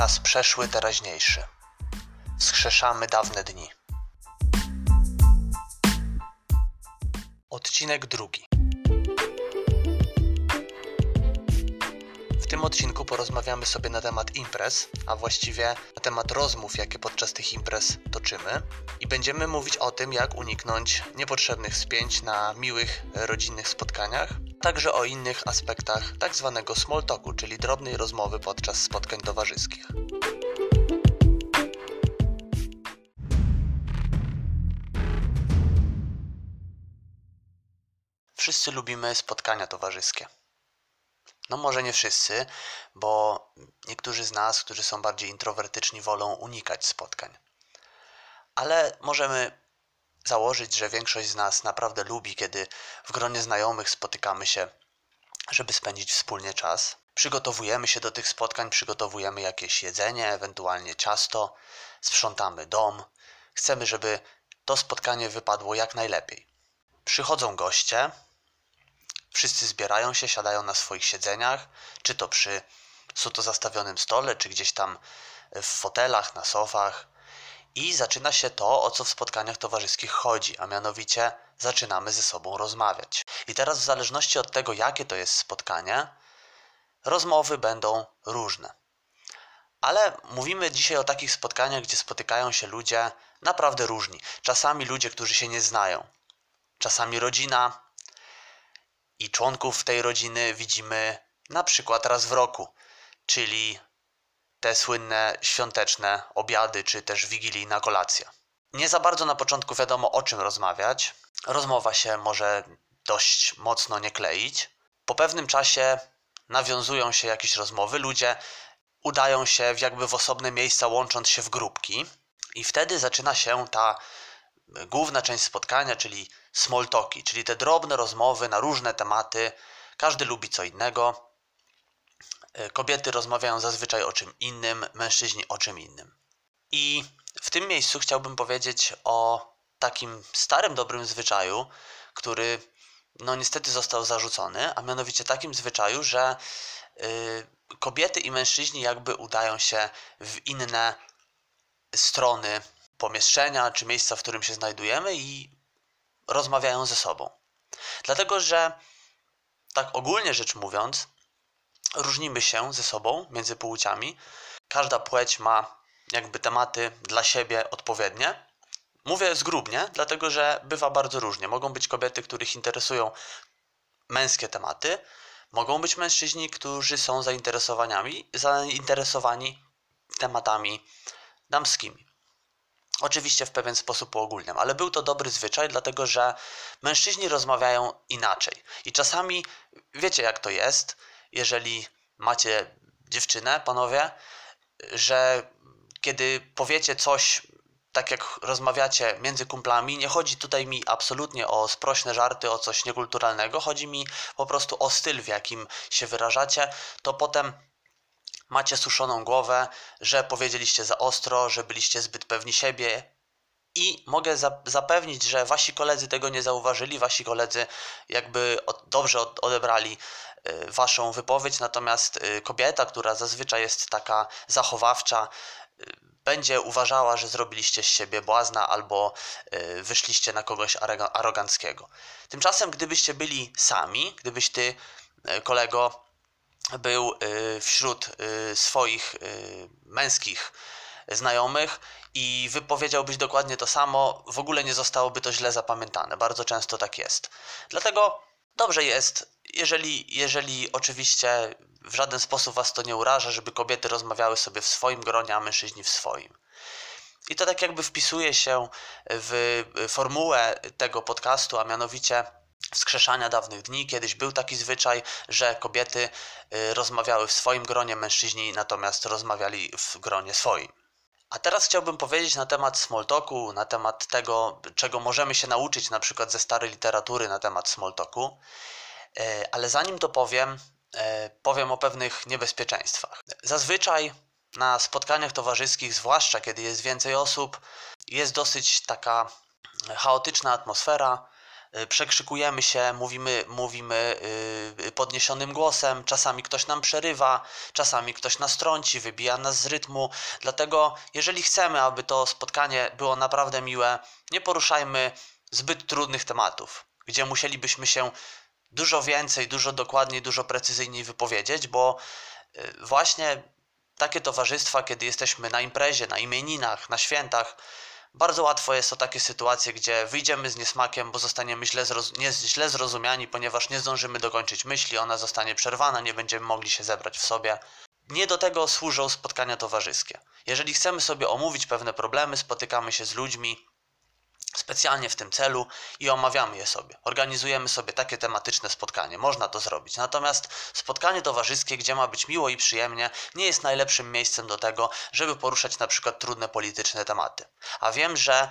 czas przeszły, teraźniejszy. Wskrzeszamy dawne dni. Odcinek drugi. W tym odcinku porozmawiamy sobie na temat imprez, a właściwie na temat rozmów, jakie podczas tych imprez toczymy. I będziemy mówić o tym, jak uniknąć niepotrzebnych spięć na miłych, rodzinnych spotkaniach, także o innych aspektach tak zwanego small talku, czyli drobnej rozmowy podczas spotkań towarzyskich. Wszyscy lubimy spotkania towarzyskie. No może nie wszyscy, bo niektórzy z nas, którzy są bardziej introwertyczni, wolą unikać spotkań. Ale możemy założyć, że większość z nas naprawdę lubi, kiedy w gronie znajomych spotykamy się, żeby spędzić wspólnie czas. Przygotowujemy się do tych spotkań, przygotowujemy jakieś jedzenie, ewentualnie ciasto, sprzątamy dom. Chcemy, żeby to spotkanie wypadło jak najlepiej. Przychodzą goście, wszyscy zbierają się, siadają na swoich siedzeniach, czy to przy suto zastawionym stole, czy gdzieś tam w fotelach, na sofach. I zaczyna się to, o co w spotkaniach towarzyskich chodzi, a mianowicie zaczynamy ze sobą rozmawiać. I teraz, w zależności od tego, jakie to jest spotkanie, rozmowy będą różne. Ale mówimy dzisiaj o takich spotkaniach, gdzie spotykają się ludzie naprawdę różni. Czasami ludzie, którzy się nie znają, czasami rodzina i członków tej rodziny widzimy na przykład raz w roku, czyli te słynne świąteczne obiady, czy też wigilijna kolacja. Nie za bardzo na początku wiadomo o czym rozmawiać. Rozmowa się może dość mocno nie kleić. Po pewnym czasie nawiązują się jakieś rozmowy, ludzie udają się jakby w osobne miejsca, łącząc się w grupki, i wtedy zaczyna się ta główna część spotkania, czyli small talki, czyli te drobne rozmowy na różne tematy. Każdy lubi co innego. Kobiety rozmawiają zazwyczaj o czym innym, mężczyźni o czym innym. I w tym miejscu chciałbym powiedzieć o takim starym, dobrym zwyczaju, który no niestety został zarzucony, a mianowicie takim zwyczaju, że y, kobiety i mężczyźni jakby udają się w inne strony pomieszczenia czy miejsca, w którym się znajdujemy i rozmawiają ze sobą. Dlatego, że tak ogólnie rzecz mówiąc, różnimy się ze sobą między płciami. Każda płeć ma jakby tematy dla siebie odpowiednie. Mówię zgrubnie, dlatego że bywa bardzo różnie. Mogą być kobiety, których interesują męskie tematy, mogą być mężczyźni, którzy są zainteresowaniami, zainteresowani tematami damskimi. Oczywiście w pewien sposób uogólniam, ale był to dobry zwyczaj, dlatego że mężczyźni rozmawiają inaczej. I czasami wiecie, jak to jest, jeżeli macie dziewczynę, panowie, że kiedy powiecie coś tak jak rozmawiacie między kumplami, nie chodzi tutaj mi absolutnie o sprośne żarty, o coś niekulturalnego, chodzi mi po prostu o styl, w jakim się wyrażacie, to potem macie suszoną głowę, że powiedzieliście za ostro, że byliście zbyt pewni siebie. I mogę zapewnić, że wasi koledzy tego nie zauważyli, wasi koledzy jakby dobrze odebrali waszą wypowiedź, natomiast y, kobieta, która zazwyczaj jest taka zachowawcza, y, będzie uważała, że zrobiliście z siebie błazna albo wyszliście na kogoś aroganckiego. Tymczasem, gdybyście byli sami, gdybyś ty, kolego, był y, wśród y, swoich y, męskich znajomych i wypowiedziałbyś dokładnie to samo, w ogóle nie zostałoby to źle zapamiętane. Bardzo często tak jest. Dlatego dobrze jest, jeżeli, jeżeli oczywiście w żaden sposób was to nie uraża, żeby kobiety rozmawiały sobie w swoim gronie, a mężczyźni w swoim. I to tak jakby wpisuje się w formułę tego podcastu, a mianowicie wskrzeszania dawnych dni. Kiedyś był taki zwyczaj, że kobiety y, rozmawiały w swoim gronie, mężczyźni natomiast rozmawiali w gronie swoim. A teraz chciałbym powiedzieć na temat smalltalku, na temat tego, czego możemy się nauczyć na przykład ze starej literatury na temat smalltalku. Y, ale zanim to powiem, y, powiem o pewnych niebezpieczeństwach. Zazwyczaj na spotkaniach towarzyskich, zwłaszcza kiedy jest więcej osób, jest dosyć taka chaotyczna atmosfera, przekrzykujemy się, mówimy, mówimy yy, podniesionym głosem, czasami ktoś nam przerywa, czasami ktoś nas trąci, wybija nas z rytmu. Dlatego, jeżeli chcemy, aby to spotkanie było naprawdę miłe, nie poruszajmy zbyt trudnych tematów, gdzie musielibyśmy się dużo więcej, dużo dokładniej, dużo precyzyjniej wypowiedzieć, bo y, właśnie takie towarzystwa, kiedy jesteśmy na imprezie, na imieninach, na świętach, bardzo łatwo jest o takie sytuacje, gdzie wyjdziemy z niesmakiem, bo zostaniemy źle, zroz nie, źle zrozumiani, ponieważ nie zdążymy dokończyć myśli, ona zostanie przerwana, nie będziemy mogli się zebrać w sobie. Nie do tego służą spotkania towarzyskie. Jeżeli chcemy sobie omówić pewne problemy, spotykamy się z ludźmi, specjalnie w tym celu i omawiamy je sobie. Organizujemy sobie takie tematyczne spotkanie. Można to zrobić. Natomiast spotkanie towarzyskie, gdzie ma być miło i przyjemnie, nie jest najlepszym miejscem do tego, żeby poruszać na przykład trudne polityczne tematy. A wiem, że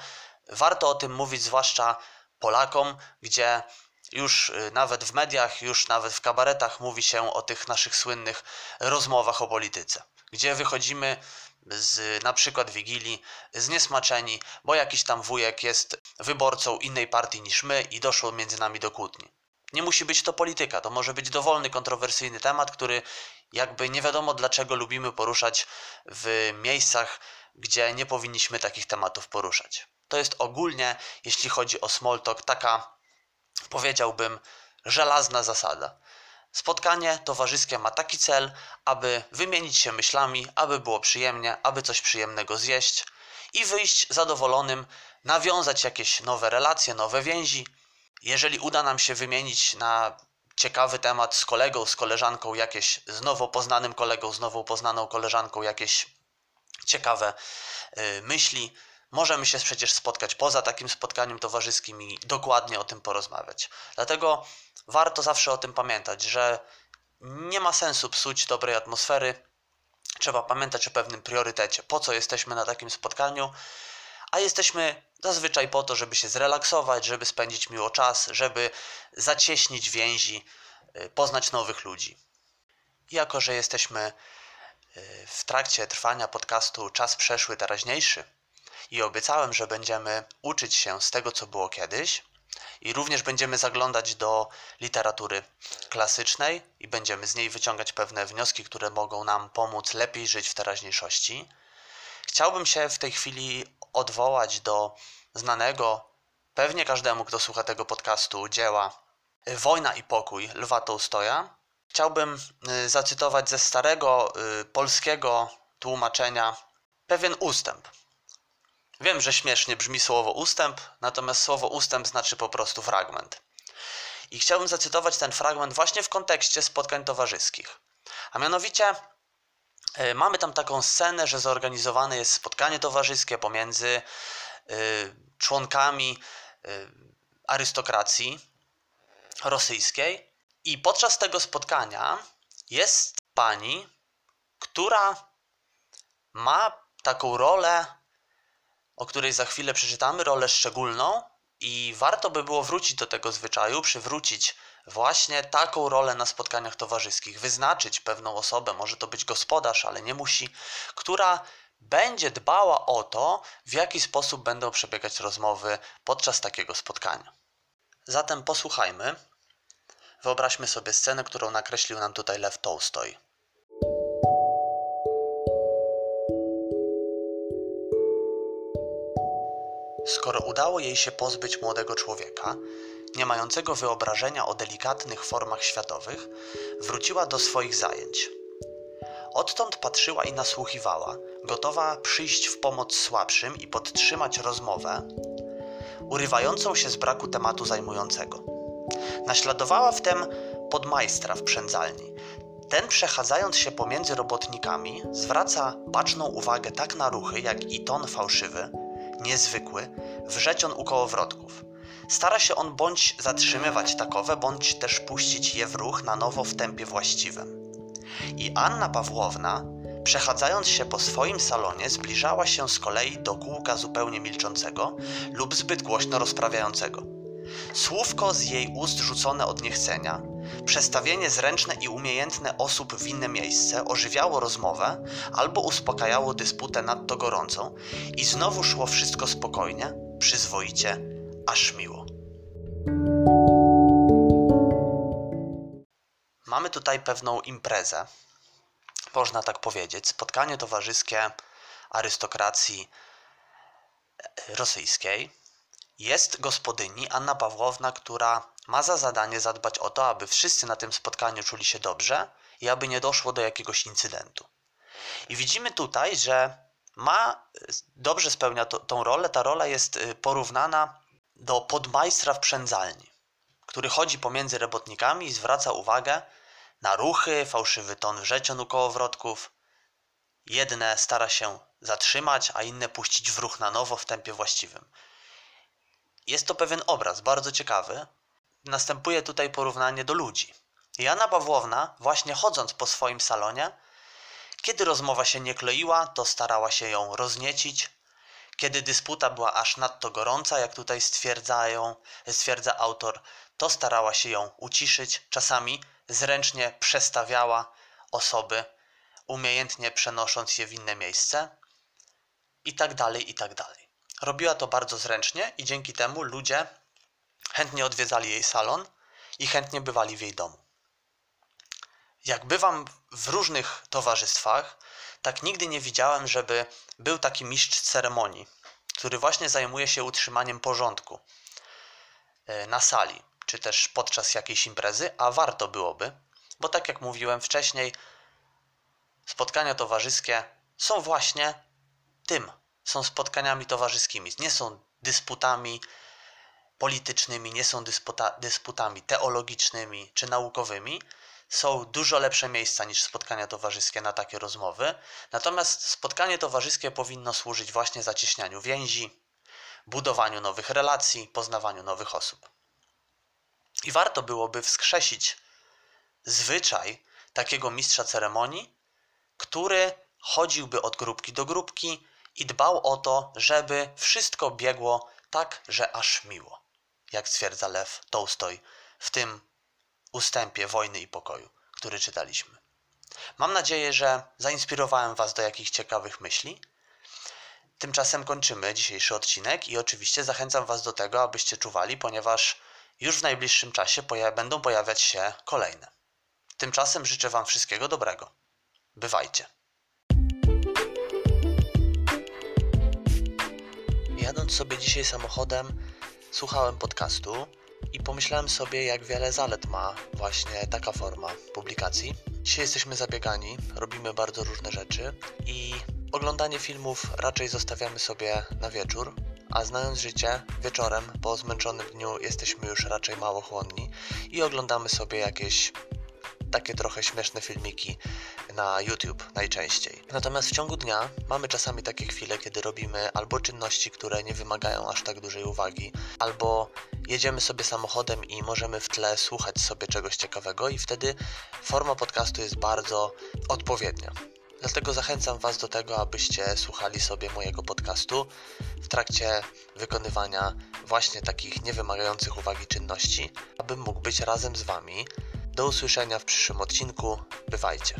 warto o tym mówić, zwłaszcza Polakom, gdzie już y, nawet w mediach, już nawet w kabaretach mówi się o tych naszych słynnych rozmowach o polityce, gdzie wychodzimy z na przykład Wigilii zniesmaczeni, bo jakiś tam wujek jest wyborcą innej partii niż my i doszło między nami do kłótni. Nie musi być to polityka, to może być dowolny, kontrowersyjny temat, który jakby nie wiadomo dlaczego lubimy poruszać w miejscach, gdzie nie powinniśmy takich tematów poruszać. To jest ogólnie, jeśli chodzi o small talk, taka powiedziałbym żelazna zasada. Spotkanie towarzyskie ma taki cel, aby wymienić się myślami, aby było przyjemnie, aby coś przyjemnego zjeść i wyjść zadowolonym, nawiązać jakieś nowe relacje, nowe więzi. Jeżeli uda nam się wymienić na ciekawy temat z kolegą, z koleżanką, jakieś z nowo poznanym kolegą, z nowo poznaną koleżanką, jakieś ciekawe yy, myśli, możemy się przecież spotkać poza takim spotkaniem towarzyskim i dokładnie o tym porozmawiać. Dlatego warto zawsze o tym pamiętać, że nie ma sensu psuć dobrej atmosfery. Trzeba pamiętać o pewnym priorytecie, po co jesteśmy na takim spotkaniu, a jesteśmy zazwyczaj po to, żeby się zrelaksować, żeby spędzić miło czas, żeby zacieśnić więzi, y, poznać nowych ludzi. I jako, że jesteśmy y, w trakcie trwania podcastu Czas przeszły, teraźniejszy i obiecałem, że będziemy uczyć się z tego, co było kiedyś, i również będziemy zaglądać do literatury klasycznej i będziemy z niej wyciągać pewne wnioski, które mogą nam pomóc lepiej żyć w teraźniejszości. Chciałbym się w tej chwili odwołać do znanego, pewnie każdemu, kto słucha tego podcastu, dzieła Wojna i pokój Lwa Tołstoja. Chciałbym y, zacytować ze starego y, polskiego tłumaczenia pewien ustęp. Wiem, że śmiesznie brzmi słowo ustęp, natomiast słowo ustęp znaczy po prostu fragment. I chciałbym zacytować ten fragment właśnie w kontekście spotkań towarzyskich. A mianowicie yy, mamy tam taką scenę, że zorganizowane jest spotkanie towarzyskie pomiędzy yy, członkami yy, arystokracji rosyjskiej. I podczas tego spotkania jest pani, która ma taką rolę o której za chwilę przeczytamy, rolę szczególną i warto by było wrócić do tego zwyczaju, przywrócić właśnie taką rolę na spotkaniach towarzyskich, wyznaczyć pewną osobę, może to być gospodarz, ale nie musi, która będzie dbała o to, w jaki sposób będą przebiegać rozmowy podczas takiego spotkania. Zatem posłuchajmy. Wyobraźmy sobie scenę, którą nakreślił nam tutaj Lew Tolstoj. Skoro udało jej się pozbyć młodego człowieka, nie mającego wyobrażenia o delikatnych formach światowych, wróciła do swoich zajęć. Odtąd patrzyła i nasłuchiwała, gotowa przyjść w pomoc słabszym i podtrzymać rozmowę, urywającą się z braku tematu zajmującego. Naśladowała wtem podmajstra w przędzalni. Ten przechadzając się pomiędzy robotnikami zwraca baczną uwagę tak na ruchy, jak i ton fałszywy, niezwykły, wrzecion u kołowrotków. Stara się on bądź zatrzymywać takowe, bądź też puścić je w ruch na nowo w tempie właściwym. I Anna Pawłowna, przechadzając się po swoim salonie, zbliżała się z kolei do kółka zupełnie milczącego lub zbyt głośno rozprawiającego. Słówko z jej ust rzucone od niechcenia, Przestawienie zręczne i umiejętne osób w inne miejsce ożywiało rozmowę albo uspokajało dysputę nadto gorącą i znowu szło wszystko spokojnie, przyzwoicie, aż miło. Mamy tutaj pewną imprezę, można tak powiedzieć, spotkanie towarzyskie arystokracji rosyjskiej. Jest gospodyni Anna Pawłowna, która ma za zadanie zadbać o to, aby wszyscy na tym spotkaniu czuli się dobrze i aby nie doszło do jakiegoś incydentu. I widzimy tutaj, że ma, dobrze spełnia to, tą rolę. Ta rola jest y, porównana do podmajstra w przędzalni, który chodzi pomiędzy robotnikami i zwraca uwagę na ruchy, fałszywy ton wrzecion u kołowrotków. Jedne stara się zatrzymać, a inne puścić w ruch na nowo w tempie właściwym. Jest to pewien obraz, bardzo ciekawy. Następuje tutaj porównanie do ludzi. Jana Pawłowna, właśnie chodząc po swoim salonie, kiedy rozmowa się nie kleiła, to starała się ją rozniecić. Kiedy dysputa była aż nadto gorąca, jak tutaj stwierdzają, stwierdza autor, to starała się ją uciszyć. Czasami zręcznie przestawiała osoby, umiejętnie przenosząc je w inne miejsce. I tak dalej, i tak dalej. Robiła to bardzo zręcznie i dzięki temu ludzie chętnie odwiedzali jej salon i chętnie bywali w jej domu. Jak bywam w różnych towarzystwach, tak nigdy nie widziałem, żeby był taki mistrz ceremonii, który właśnie zajmuje się utrzymaniem porządku e, na sali, czy też podczas jakiejś imprezy, a warto byłoby, bo tak jak mówiłem wcześniej, spotkania towarzyskie są właśnie tym, są spotkaniami towarzyskimi, nie są dysputami politycznymi, nie są dysputa, dysputami teologicznymi czy naukowymi, są dużo lepsze miejsca niż spotkania towarzyskie na takie rozmowy. Natomiast spotkanie towarzyskie powinno służyć właśnie zacieśnianiu więzi, budowaniu nowych relacji, poznawaniu nowych osób. I warto byłoby wskrzesić zwyczaj takiego mistrza ceremonii, który chodziłby od grupki do grupki i dbał o to, żeby wszystko biegło tak, że aż miło, jak stwierdza Lew Tolstoj w tym ustępie wojny i pokoju, który czytaliśmy. Mam nadzieję, że zainspirowałem Was do jakichś ciekawych myśli. Tymczasem kończymy dzisiejszy odcinek i oczywiście zachęcam Was do tego, abyście czuwali, ponieważ już w najbliższym czasie będą pojawiać się kolejne. Tymczasem życzę Wam wszystkiego dobrego. Bywajcie. Jadąc sobie dzisiaj samochodem, słuchałem podcastu i pomyślałem sobie, jak wiele zalet ma właśnie taka forma publikacji. Dzisiaj jesteśmy zabiegani, robimy bardzo różne rzeczy i oglądanie filmów raczej zostawiamy sobie na wieczór, a znając życie, wieczorem po zmęczonym dniu jesteśmy już raczej mało chłonni i oglądamy sobie jakieś takie trochę śmieszne filmiki na YouTube najczęściej. Natomiast w ciągu dnia mamy czasami takie chwile, kiedy robimy albo czynności, które nie wymagają aż tak dużej uwagi, albo jedziemy sobie samochodem i możemy w tle słuchać sobie czegoś ciekawego, i wtedy forma podcastu jest bardzo odpowiednia. Dlatego zachęcam Was do tego, abyście słuchali sobie mojego podcastu w trakcie wykonywania właśnie takich niewymagających uwagi czynności, abym mógł być razem z Wami do usłyszenia w przyszłym odcinku. Bywajcie.